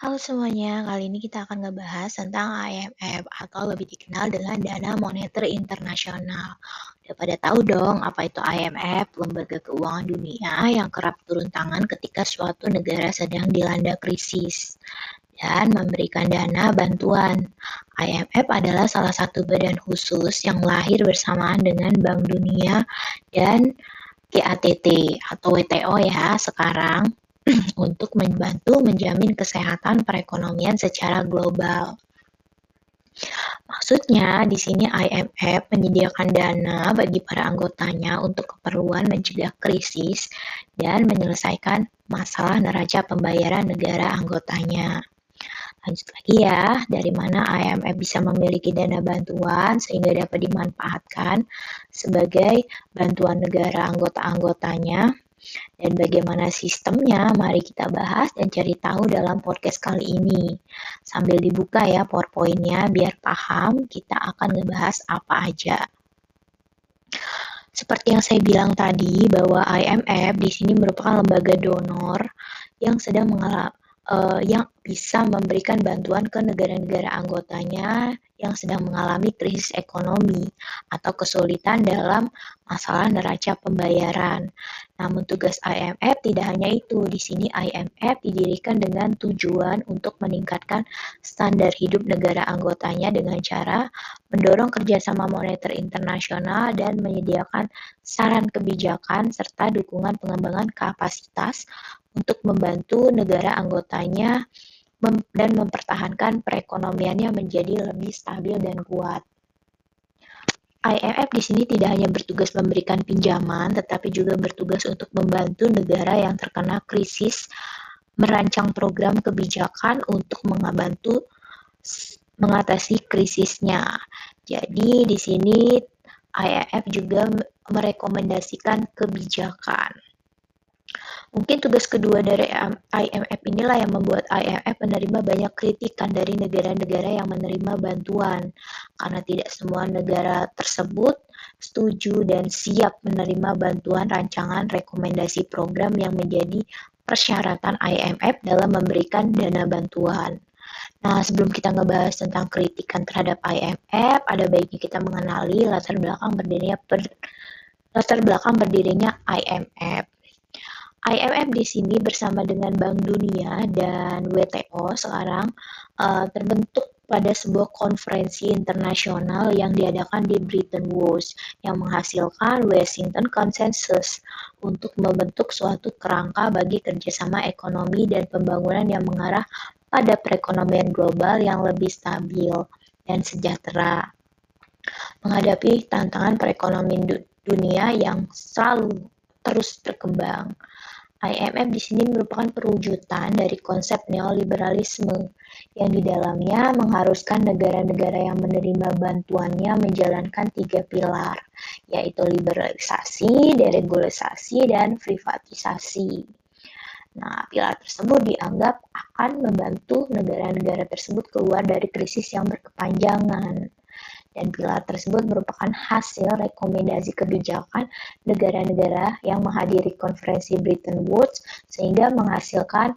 Halo semuanya, kali ini kita akan ngebahas tentang IMF atau lebih dikenal dengan Dana Moneter Internasional. Udah pada tahu dong apa itu IMF, lembaga keuangan dunia yang kerap turun tangan ketika suatu negara sedang dilanda krisis dan memberikan dana bantuan. IMF adalah salah satu badan khusus yang lahir bersamaan dengan Bank Dunia dan GATT atau WTO ya sekarang untuk membantu menjamin kesehatan perekonomian secara global. Maksudnya, di sini IMF menyediakan dana bagi para anggotanya untuk keperluan mencegah krisis dan menyelesaikan masalah neraca pembayaran negara anggotanya. Lanjut lagi ya, dari mana IMF bisa memiliki dana bantuan sehingga dapat dimanfaatkan sebagai bantuan negara anggota-anggotanya dan bagaimana sistemnya, mari kita bahas dan cari tahu dalam podcast kali ini. Sambil dibuka ya PowerPoint-nya biar paham kita akan ngebahas apa aja. Seperti yang saya bilang tadi bahwa IMF di sini merupakan lembaga donor yang sedang mengalami uh, yang bisa memberikan bantuan ke negara-negara anggotanya yang sedang mengalami krisis ekonomi atau kesulitan dalam masalah neraca pembayaran. Namun tugas IMF tidak hanya itu. Di sini IMF didirikan dengan tujuan untuk meningkatkan standar hidup negara anggotanya dengan cara mendorong kerjasama moneter internasional dan menyediakan saran kebijakan serta dukungan pengembangan kapasitas untuk membantu negara anggotanya dan mempertahankan perekonomiannya menjadi lebih stabil dan kuat. IMF di sini tidak hanya bertugas memberikan pinjaman, tetapi juga bertugas untuk membantu negara yang terkena krisis merancang program kebijakan untuk membantu mengatasi krisisnya. Jadi di sini IMF juga merekomendasikan kebijakan. Mungkin tugas kedua dari IMF inilah yang membuat IMF menerima banyak kritikan dari negara-negara yang menerima bantuan, karena tidak semua negara tersebut setuju dan siap menerima bantuan rancangan rekomendasi program yang menjadi persyaratan IMF dalam memberikan dana bantuan. Nah, sebelum kita ngebahas tentang kritikan terhadap IMF, ada baiknya kita mengenali latar belakang berdirinya per, latar belakang berdirinya IMF. IMF di sini bersama dengan Bank Dunia dan WTO sekarang uh, terbentuk pada sebuah konferensi internasional yang diadakan di Bretton Woods yang menghasilkan Washington Consensus untuk membentuk suatu kerangka bagi kerjasama ekonomi dan pembangunan yang mengarah pada perekonomian global yang lebih stabil dan sejahtera. Menghadapi tantangan perekonomian dunia yang selalu terus berkembang. IMF di sini merupakan perwujudan dari konsep neoliberalisme yang di dalamnya mengharuskan negara-negara yang menerima bantuannya menjalankan tiga pilar, yaitu liberalisasi, deregulasi, dan privatisasi. Nah, pilar tersebut dianggap akan membantu negara-negara tersebut keluar dari krisis yang berkepanjangan dan pilar tersebut merupakan hasil rekomendasi kebijakan negara-negara yang menghadiri konferensi Bretton Woods sehingga menghasilkan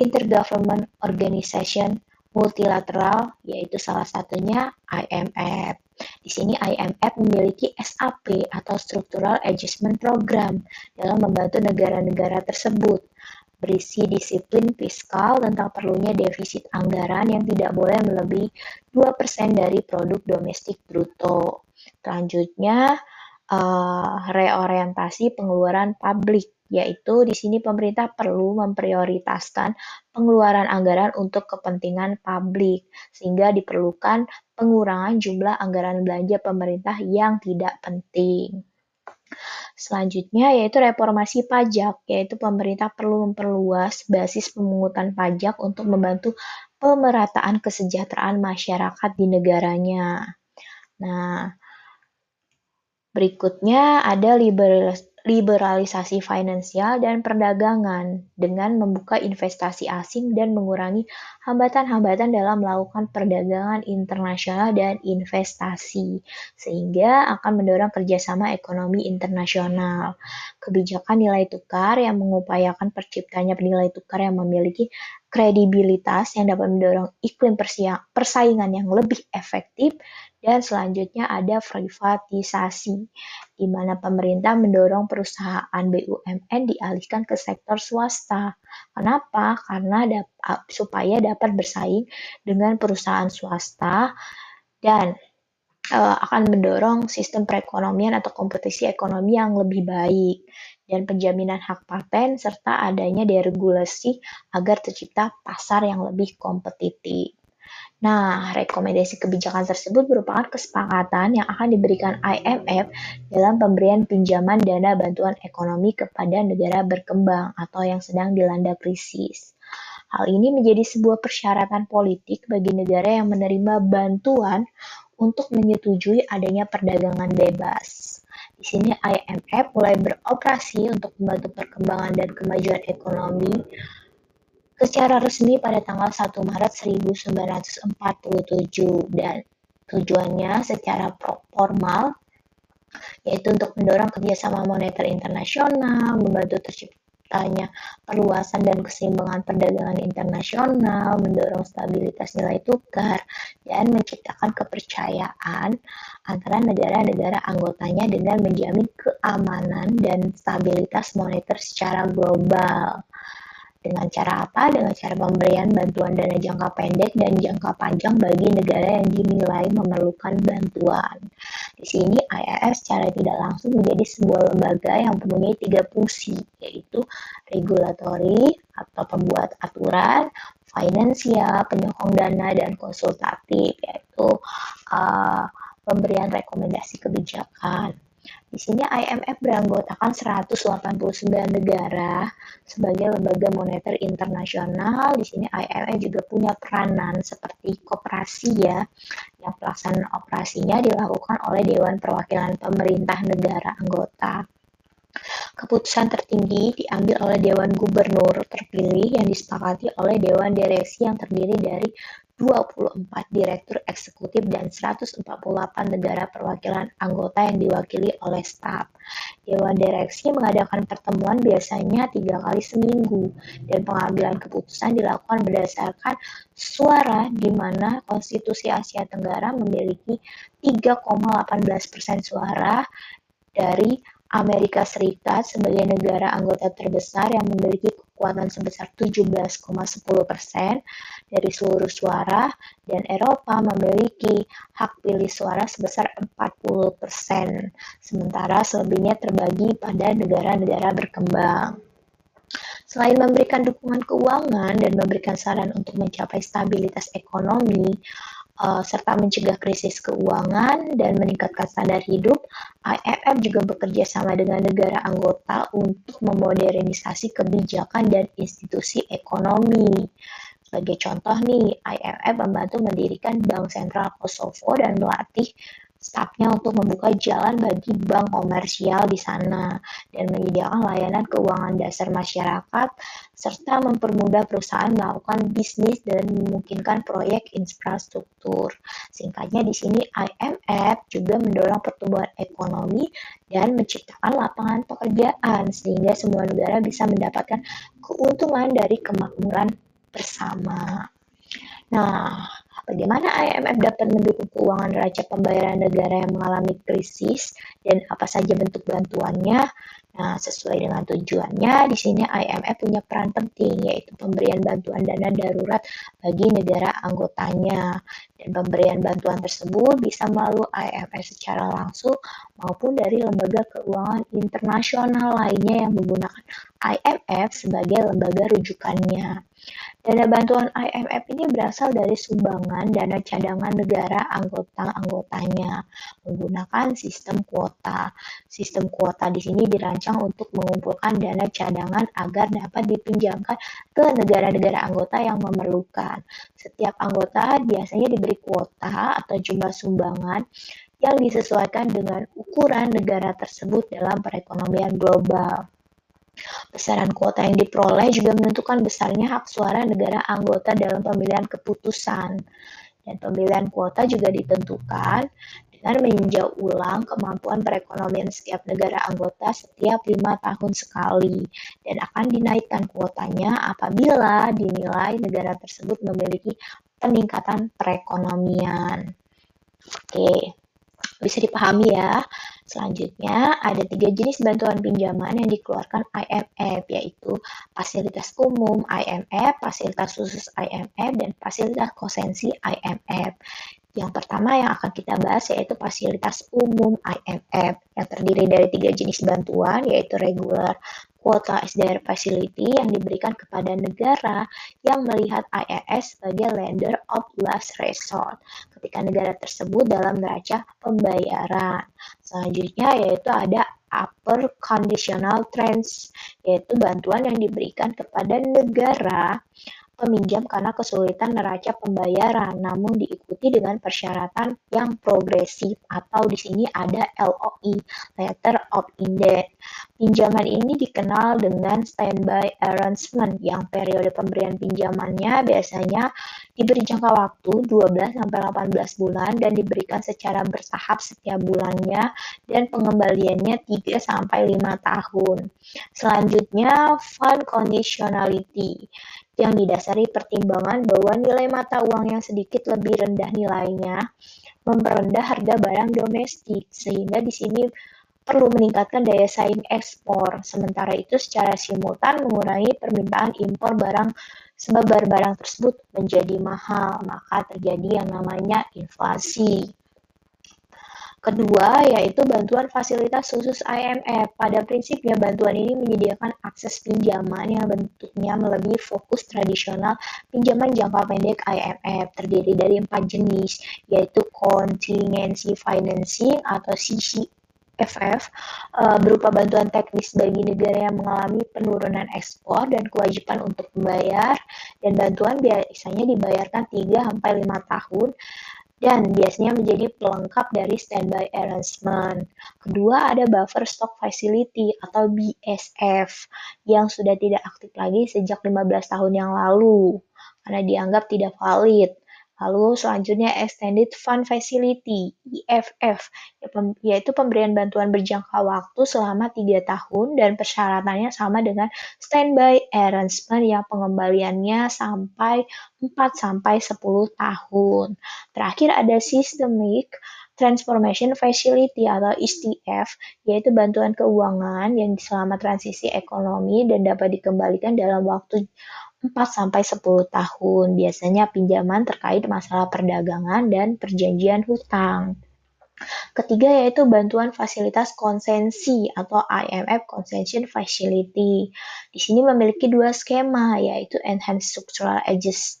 Intergovernment Organization multilateral yaitu salah satunya IMF. Di sini IMF memiliki SAP atau Structural Adjustment Program dalam membantu negara-negara tersebut berisi disiplin fiskal tentang perlunya defisit anggaran yang tidak boleh melebihi 2% dari produk domestik bruto. Selanjutnya, uh, reorientasi pengeluaran publik yaitu di sini pemerintah perlu memprioritaskan pengeluaran anggaran untuk kepentingan publik sehingga diperlukan pengurangan jumlah anggaran belanja pemerintah yang tidak penting. Selanjutnya yaitu reformasi pajak, yaitu pemerintah perlu memperluas basis pemungutan pajak untuk membantu pemerataan kesejahteraan masyarakat di negaranya. Nah, berikutnya ada liberalisasi finansial dan perdagangan dengan membuka investasi asing dan mengurangi hambatan-hambatan dalam melakukan perdagangan internasional dan investasi, sehingga akan mendorong kerjasama ekonomi internasional. Kebijakan nilai tukar yang mengupayakan terciptanya nilai tukar yang memiliki kredibilitas yang dapat mendorong iklim persaingan yang lebih efektif, dan selanjutnya ada privatisasi, di mana pemerintah mendorong perusahaan BUMN dialihkan ke sektor swasta. Kenapa? Karena supaya dapat bersaing dengan perusahaan swasta dan uh, akan mendorong sistem perekonomian atau kompetisi ekonomi yang lebih baik dan penjaminan hak paten serta adanya deregulasi agar tercipta pasar yang lebih kompetitif. Nah, rekomendasi kebijakan tersebut merupakan kesepakatan yang akan diberikan IMF dalam pemberian pinjaman dana bantuan ekonomi kepada negara berkembang atau yang sedang dilanda krisis. Hal ini menjadi sebuah persyaratan politik bagi negara yang menerima bantuan untuk menyetujui adanya perdagangan bebas. Di sini IMF mulai beroperasi untuk membantu perkembangan dan kemajuan ekonomi secara resmi pada tanggal 1 Maret 1947 dan tujuannya secara formal yaitu untuk mendorong kerjasama moneter internasional, membantu terciptanya perluasan dan keseimbangan perdagangan internasional, mendorong stabilitas nilai tukar, dan menciptakan kepercayaan antara negara-negara anggotanya dengan menjamin keamanan dan stabilitas moneter secara global. Dengan cara apa? Dengan cara pemberian bantuan dana jangka pendek dan jangka panjang bagi negara yang dinilai memerlukan bantuan. Di sini IMF secara tidak langsung menjadi sebuah lembaga yang mempunyai tiga fungsi, yaitu regulatori atau pembuat aturan, finansial, penyokong dana, dan konsultatif, yaitu uh, pemberian rekomendasi kebijakan. Di sini IMF beranggotakan 189 negara sebagai lembaga moneter internasional. Di sini IMF juga punya peranan seperti koperasi ya, yang pelaksanaan operasinya dilakukan oleh Dewan Perwakilan Pemerintah Negara Anggota. Keputusan tertinggi diambil oleh Dewan Gubernur terpilih yang disepakati oleh Dewan Direksi yang terdiri dari 24 direktur eksekutif dan 148 negara perwakilan anggota yang diwakili oleh staf. Dewan Direksi mengadakan pertemuan biasanya tiga kali seminggu dan pengambilan keputusan dilakukan berdasarkan suara di mana Konstitusi Asia Tenggara memiliki 3,18 persen suara dari Amerika Serikat sebagai negara anggota terbesar yang memiliki kekuatan sebesar 17,10 persen dari seluruh suara dan Eropa memiliki hak pilih suara sebesar 40 persen, sementara selebihnya terbagi pada negara-negara berkembang. Selain memberikan dukungan keuangan dan memberikan saran untuk mencapai stabilitas ekonomi, uh, serta mencegah krisis keuangan dan meningkatkan standar hidup, IMF juga bekerja sama dengan negara anggota untuk memodernisasi kebijakan dan institusi ekonomi. Sebagai contoh nih, IMF membantu mendirikan Bank Sentral Kosovo dan melatih stafnya untuk membuka jalan bagi bank komersial di sana dan menyediakan layanan keuangan dasar masyarakat serta mempermudah perusahaan melakukan bisnis dan memungkinkan proyek infrastruktur. Singkatnya di sini IMF juga mendorong pertumbuhan ekonomi dan menciptakan lapangan pekerjaan sehingga semua negara bisa mendapatkan keuntungan dari kemakmuran bersama. Nah, Bagaimana IMF dapat mendukung keuangan neraca pembayaran negara yang mengalami krisis dan apa saja bentuk bantuannya? Nah, sesuai dengan tujuannya, di sini IMF punya peran penting yaitu pemberian bantuan dana darurat bagi negara anggotanya. Dan pemberian bantuan tersebut bisa melalui IMF secara langsung maupun dari lembaga keuangan internasional lainnya yang menggunakan IMF sebagai lembaga rujukannya. Dana bantuan IMF ini berasal dari sumbangan dana cadangan negara anggota-anggotanya menggunakan sistem kuota. Sistem kuota di sini dirancang untuk mengumpulkan dana cadangan agar dapat dipinjamkan ke negara-negara anggota yang memerlukan. Setiap anggota biasanya diberi kuota atau jumlah sumbangan yang disesuaikan dengan ukuran negara tersebut dalam perekonomian global. Besaran kuota yang diperoleh juga menentukan besarnya hak suara negara anggota dalam pemilihan keputusan. Dan pemilihan kuota juga ditentukan dengan meninjau ulang kemampuan perekonomian setiap negara anggota setiap lima tahun sekali dan akan dinaikkan kuotanya apabila dinilai negara tersebut memiliki peningkatan perekonomian. Oke, bisa dipahami ya. Selanjutnya, ada tiga jenis bantuan pinjaman yang dikeluarkan IMF, yaitu fasilitas umum IMF, fasilitas khusus IMF, dan fasilitas konsensi IMF. Yang pertama yang akan kita bahas yaitu fasilitas umum IMF yang terdiri dari tiga jenis bantuan yaitu regular kuota SDR facility yang diberikan kepada negara yang melihat IIS sebagai lender of last resort ketika negara tersebut dalam neraca pembayaran. Selanjutnya yaitu ada upper conditional trends yaitu bantuan yang diberikan kepada negara peminjam karena kesulitan neraca pembayaran, namun diikuti dengan persyaratan yang progresif atau di sini ada LOI, Letter of Intent. Pinjaman ini dikenal dengan standby arrangement yang periode pemberian pinjamannya biasanya diberi jangka waktu 12 sampai 18 bulan dan diberikan secara bertahap setiap bulannya dan pengembaliannya 3 sampai 5 tahun. Selanjutnya fund conditionality yang didasari pertimbangan bahwa nilai mata uang yang sedikit lebih rendah nilainya memperendah harga barang domestik sehingga di sini perlu meningkatkan daya saing ekspor. Sementara itu secara simultan mengurangi permintaan impor barang sebab barang tersebut menjadi mahal, maka terjadi yang namanya inflasi. Kedua, yaitu bantuan fasilitas khusus IMF. Pada prinsipnya, bantuan ini menyediakan akses pinjaman yang bentuknya melebihi fokus tradisional pinjaman jangka pendek IMF, terdiri dari empat jenis, yaitu contingency financing atau CCFF, eh, berupa bantuan teknis bagi negara yang mengalami penurunan ekspor dan kewajiban untuk membayar, dan bantuan biasanya dibayarkan 3-5 tahun dan biasanya menjadi pelengkap dari standby arrangement. Kedua, ada buffer stock facility atau BSF yang sudah tidak aktif lagi sejak 15 tahun yang lalu karena dianggap tidak valid. Lalu selanjutnya Extended Fund Facility, EFF, ya, yaitu pemberian bantuan berjangka waktu selama 3 tahun dan persyaratannya sama dengan standby arrangement yang pengembaliannya sampai 4 sampai 10 tahun. Terakhir ada Systemic Transformation Facility atau STF, yaitu bantuan keuangan yang selama transisi ekonomi dan dapat dikembalikan dalam waktu 4-10 tahun, biasanya pinjaman terkait masalah perdagangan dan perjanjian hutang. Ketiga yaitu bantuan fasilitas konsensi atau IMF Concession Facility. Di sini memiliki dua skema yaitu Enhanced Structural Adjustment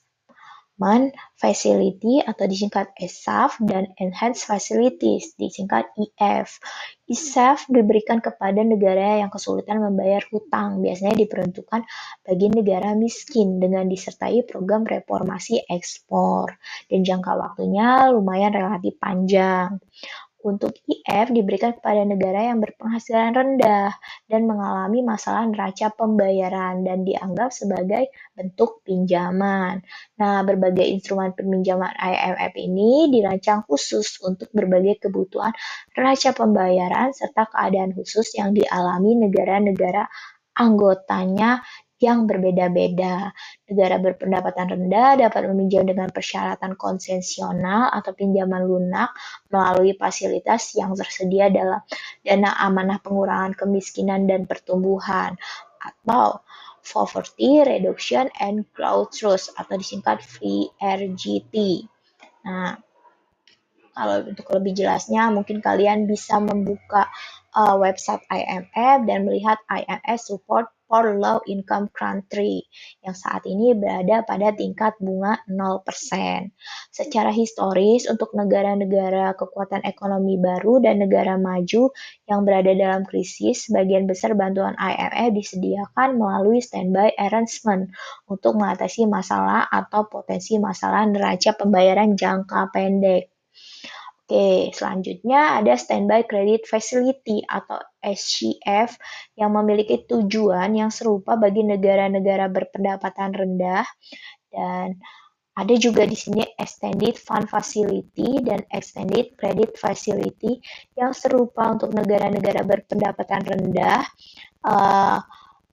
Facility atau disingkat ESAF dan Enhanced Facilities disingkat EF. ESAF diberikan kepada negara yang kesulitan membayar hutang, biasanya diperuntukkan bagi negara miskin dengan disertai program reformasi ekspor dan jangka waktunya lumayan relatif panjang. Untuk IF diberikan kepada negara yang berpenghasilan rendah dan mengalami masalah neraca pembayaran dan dianggap sebagai bentuk pinjaman. Nah, berbagai instrumen peminjaman IMF ini dirancang khusus untuk berbagai kebutuhan neraca pembayaran serta keadaan khusus yang dialami negara-negara anggotanya yang berbeda-beda. Negara berpendapatan rendah dapat meminjam dengan persyaratan konsensional atau pinjaman lunak melalui fasilitas yang tersedia dalam dana amanah pengurangan kemiskinan dan pertumbuhan atau Poverty Reduction and Growth Trust atau disingkat VRGT. Nah, kalau untuk lebih jelasnya mungkin kalian bisa membuka uh, website IMF dan melihat IMF support for low income country yang saat ini berada pada tingkat bunga 0%. Secara historis untuk negara-negara kekuatan ekonomi baru dan negara maju yang berada dalam krisis, sebagian besar bantuan IMF disediakan melalui standby arrangement untuk mengatasi masalah atau potensi masalah neraca pembayaran jangka pendek. Oke, selanjutnya ada Standby Credit Facility atau SCF yang memiliki tujuan yang serupa bagi negara-negara berpendapatan rendah. Dan Ada juga di sini Extended Fund Facility dan Extended Credit Facility yang serupa untuk negara-negara berpendapatan rendah, uh,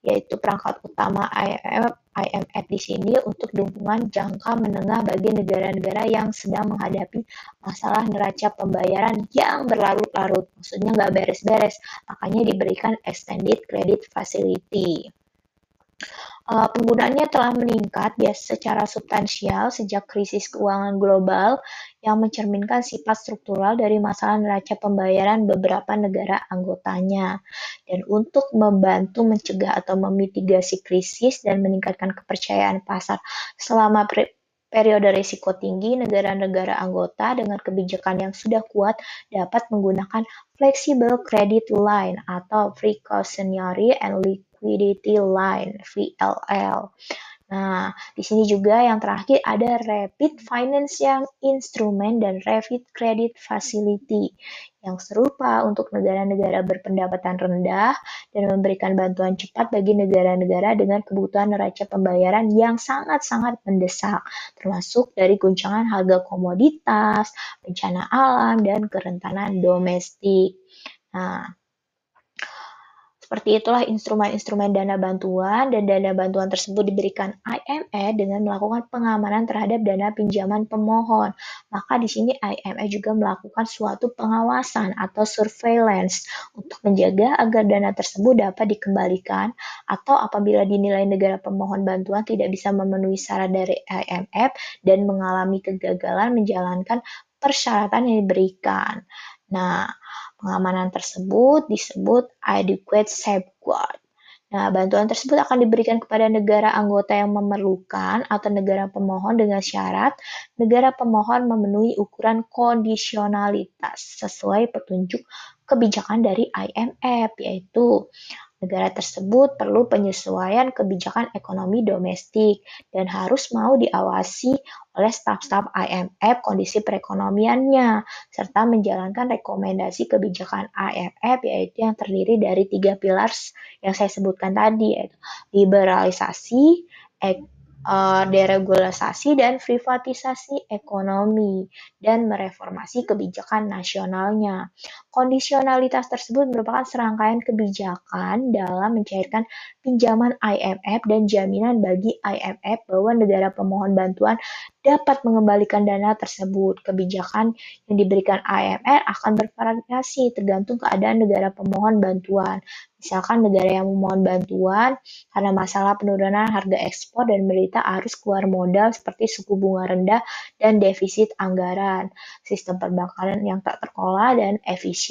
yaitu perangkat utama IMF, di sini untuk dukungan jangka menengah bagi negara-negara yang sedang menghadapi masalah neraca pembayaran yang berlarut-larut. Maksudnya nggak beres-beres, makanya diberikan Extended Credit Facility. Uh, penggunaannya telah meningkat ya secara substansial sejak krisis keuangan global yang mencerminkan sifat struktural dari masalah neraca pembayaran beberapa negara anggotanya. Dan untuk membantu mencegah atau memitigasi krisis dan meningkatkan kepercayaan pasar selama periode risiko tinggi, negara-negara anggota dengan kebijakan yang sudah kuat dapat menggunakan flexible credit line atau precautionary and liquidity line (VLL). Nah, di sini juga yang terakhir ada Rapid Financial Instrument dan Rapid Credit Facility yang serupa untuk negara-negara berpendapatan rendah dan memberikan bantuan cepat bagi negara-negara dengan kebutuhan neraca pembayaran yang sangat-sangat mendesak, termasuk dari guncangan harga komoditas, bencana alam, dan kerentanan domestik. Nah, seperti itulah instrumen-instrumen dana bantuan dan dana bantuan tersebut diberikan IMF dengan melakukan pengamanan terhadap dana pinjaman pemohon. Maka di sini IMF juga melakukan suatu pengawasan atau surveillance untuk menjaga agar dana tersebut dapat dikembalikan atau apabila dinilai negara pemohon bantuan tidak bisa memenuhi syarat dari IMF dan mengalami kegagalan menjalankan persyaratan yang diberikan. Nah, Pengamanan tersebut disebut adequate safeguard. Nah, bantuan tersebut akan diberikan kepada negara anggota yang memerlukan atau negara pemohon dengan syarat negara pemohon memenuhi ukuran kondisionalitas sesuai petunjuk kebijakan dari IMF, yaitu negara tersebut perlu penyesuaian kebijakan ekonomi domestik dan harus mau diawasi oleh staf-staf IMF kondisi perekonomiannya, serta menjalankan rekomendasi kebijakan IMF yaitu yang terdiri dari tiga pilar yang saya sebutkan tadi, yaitu liberalisasi, uh, deregulasi dan privatisasi ekonomi dan mereformasi kebijakan nasionalnya. Kondisionalitas tersebut merupakan serangkaian kebijakan dalam mencairkan pinjaman IMF dan jaminan bagi IMF bahwa negara pemohon bantuan dapat mengembalikan dana tersebut. Kebijakan yang diberikan IMF akan bervariasi tergantung keadaan negara pemohon bantuan. Misalkan negara yang memohon bantuan karena masalah penurunan harga ekspor dan berita arus keluar modal seperti suku bunga rendah dan defisit anggaran, sistem perbankan yang tak terkelola dan efisien.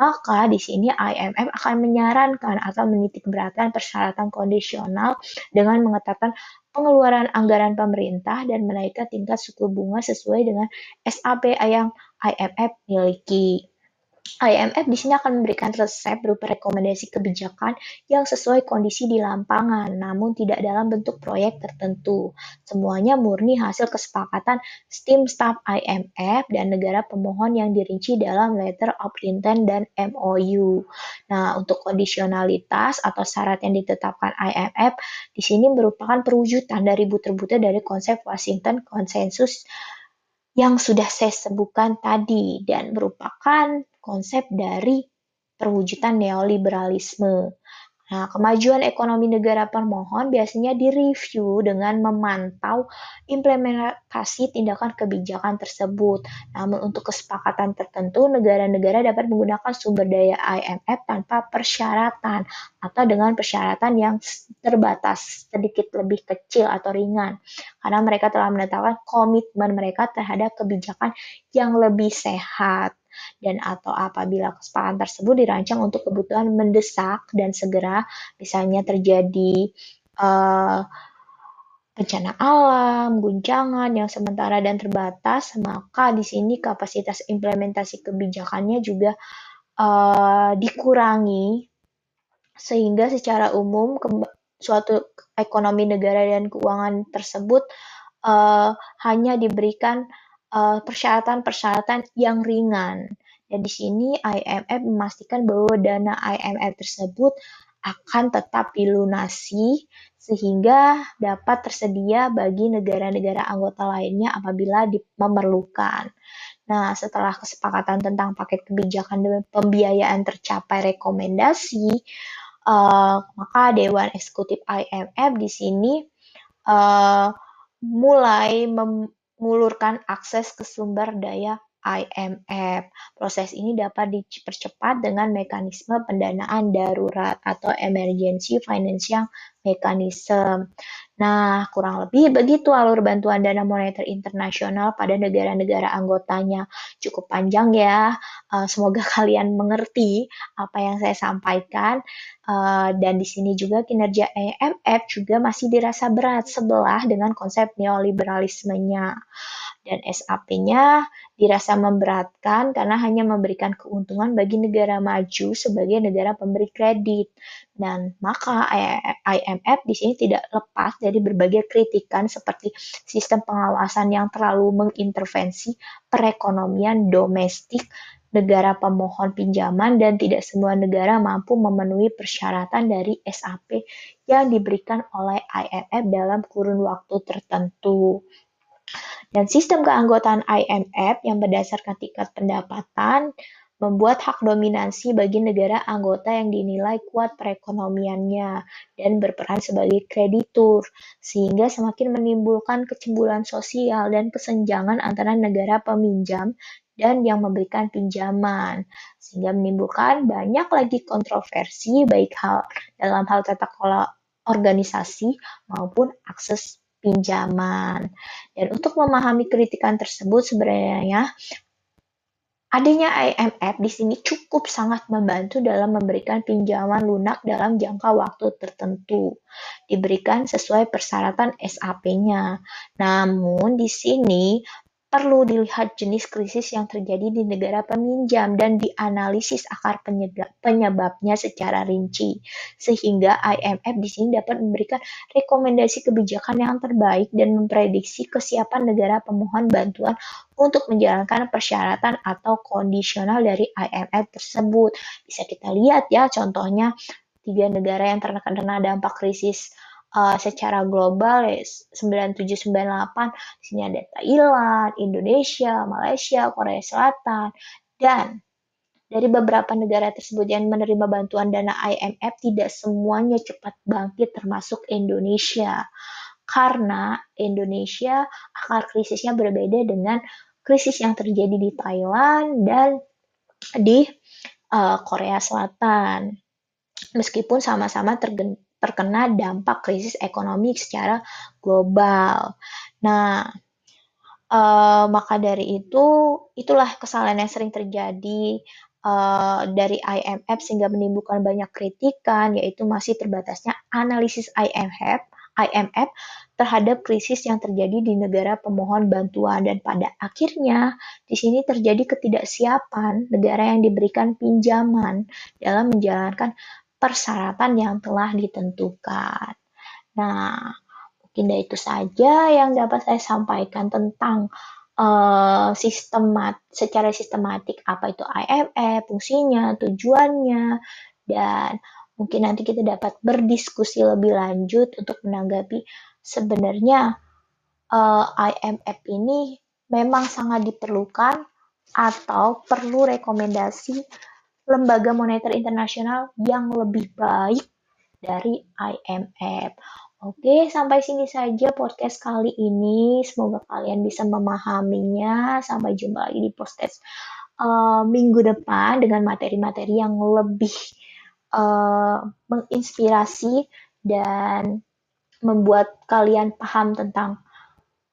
Maka di sini IMF akan menyarankan atau menitik beratkan persyaratan kondisional dengan mengetatkan pengeluaran anggaran pemerintah dan menaikkan tingkat suku bunga sesuai dengan SAP yang IMF miliki. IMF di sini akan memberikan resep berupa rekomendasi kebijakan yang sesuai kondisi di lapangan, namun tidak dalam bentuk proyek tertentu. Semuanya murni hasil kesepakatan tim staff IMF dan negara pemohon yang dirinci dalam letter of intent dan MOU. Nah, untuk kondisionalitas atau syarat yang ditetapkan IMF di sini merupakan perwujudan dari butir-butir dari konsep Washington Consensus yang sudah saya sebutkan tadi dan merupakan konsep dari perwujudan neoliberalisme. Nah, kemajuan ekonomi negara permohon biasanya direview dengan memantau implementasi tindakan kebijakan tersebut. Namun untuk kesepakatan tertentu, negara-negara dapat menggunakan sumber daya IMF tanpa persyaratan atau dengan persyaratan yang terbatas, sedikit lebih kecil atau ringan. Karena mereka telah menetapkan komitmen mereka terhadap kebijakan yang lebih sehat dan atau apabila kesepakatan tersebut dirancang untuk kebutuhan mendesak dan segera misalnya terjadi uh, bencana alam, guncangan yang sementara dan terbatas, maka di sini kapasitas implementasi kebijakannya juga uh, dikurangi. Sehingga secara umum suatu ekonomi negara dan keuangan tersebut uh, hanya diberikan uh, persyaratan-persyaratan yang ringan. Dan di sini IMF memastikan bahwa dana IMF tersebut akan tetap dilunasi sehingga dapat tersedia bagi negara-negara anggota lainnya apabila memerlukan. Nah, setelah kesepakatan tentang paket kebijakan dan pembiayaan tercapai rekomendasi, uh, maka Dewan Eksekutif IMF di sini uh, mulai mengulurkan akses ke sumber daya IMF. Proses ini dapat dipercepat dengan mekanisme pendanaan darurat atau emergency financial mechanism. Nah, kurang lebih begitu alur bantuan dana moneter internasional pada negara-negara anggotanya. Cukup panjang ya. Uh, semoga kalian mengerti apa yang saya sampaikan. Uh, dan di sini juga kinerja IMF juga masih dirasa berat sebelah dengan konsep neoliberalismenya dan SAP-nya dirasa memberatkan karena hanya memberikan keuntungan bagi negara maju sebagai negara pemberi kredit. Dan maka IMF di sini tidak lepas dari berbagai kritikan seperti sistem pengawasan yang terlalu mengintervensi perekonomian domestik negara pemohon pinjaman dan tidak semua negara mampu memenuhi persyaratan dari SAP yang diberikan oleh IMF dalam kurun waktu tertentu. Dan sistem keanggotaan IMF yang berdasarkan tingkat pendapatan membuat hak dominasi bagi negara anggota yang dinilai kuat perekonomiannya dan berperan sebagai kreditur, sehingga semakin menimbulkan kecemburuan sosial dan kesenjangan antara negara peminjam dan yang memberikan pinjaman, sehingga menimbulkan banyak lagi kontroversi baik hal dalam hal tata kelola organisasi maupun akses pinjaman. Dan untuk memahami kritikan tersebut sebenarnya adanya IMF di sini cukup sangat membantu dalam memberikan pinjaman lunak dalam jangka waktu tertentu. Diberikan sesuai persyaratan SAP-nya. Namun di sini perlu dilihat jenis krisis yang terjadi di negara peminjam dan dianalisis akar penyebabnya secara rinci, sehingga IMF di sini dapat memberikan rekomendasi kebijakan yang terbaik dan memprediksi kesiapan negara pemohon bantuan untuk menjalankan persyaratan atau kondisional dari IMF tersebut. Bisa kita lihat ya, contohnya tiga negara yang terkena dampak krisis uh, secara global ya 9798 sini ada Thailand, Indonesia, Malaysia, Korea Selatan dan dari beberapa negara tersebut yang menerima bantuan dana IMF tidak semuanya cepat bangkit termasuk Indonesia. Karena Indonesia akar krisisnya berbeda dengan krisis yang terjadi di Thailand dan di uh, Korea Selatan. Meskipun sama-sama terkena dampak krisis ekonomi secara global. Nah, uh, maka dari itu itulah kesalahan yang sering terjadi uh, dari IMF sehingga menimbulkan banyak kritikan yaitu masih terbatasnya analisis IMF IMF terhadap krisis yang terjadi di negara pemohon bantuan dan pada akhirnya di sini terjadi ketidaksiapan negara yang diberikan pinjaman dalam menjalankan persyaratan yang telah ditentukan. Nah, mungkin itu saja yang dapat saya sampaikan tentang uh, sistemat secara sistematik apa itu IMF, fungsinya, tujuannya, dan mungkin nanti kita dapat berdiskusi lebih lanjut untuk menanggapi sebenarnya uh, eh, IMF ini memang sangat diperlukan atau perlu rekomendasi lembaga moneter internasional yang lebih baik dari IMF. Oke, sampai sini saja podcast kali ini. Semoga kalian bisa memahaminya. Sampai jumpa lagi di podcast uh, minggu depan dengan materi-materi yang lebih uh, menginspirasi dan membuat kalian paham tentang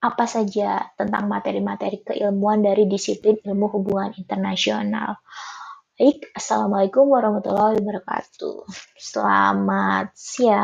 apa saja tentang materi-materi keilmuan dari disiplin ilmu hubungan internasional. Baik, Assalamualaikum warahmatullahi wabarakatuh. Selamat siang.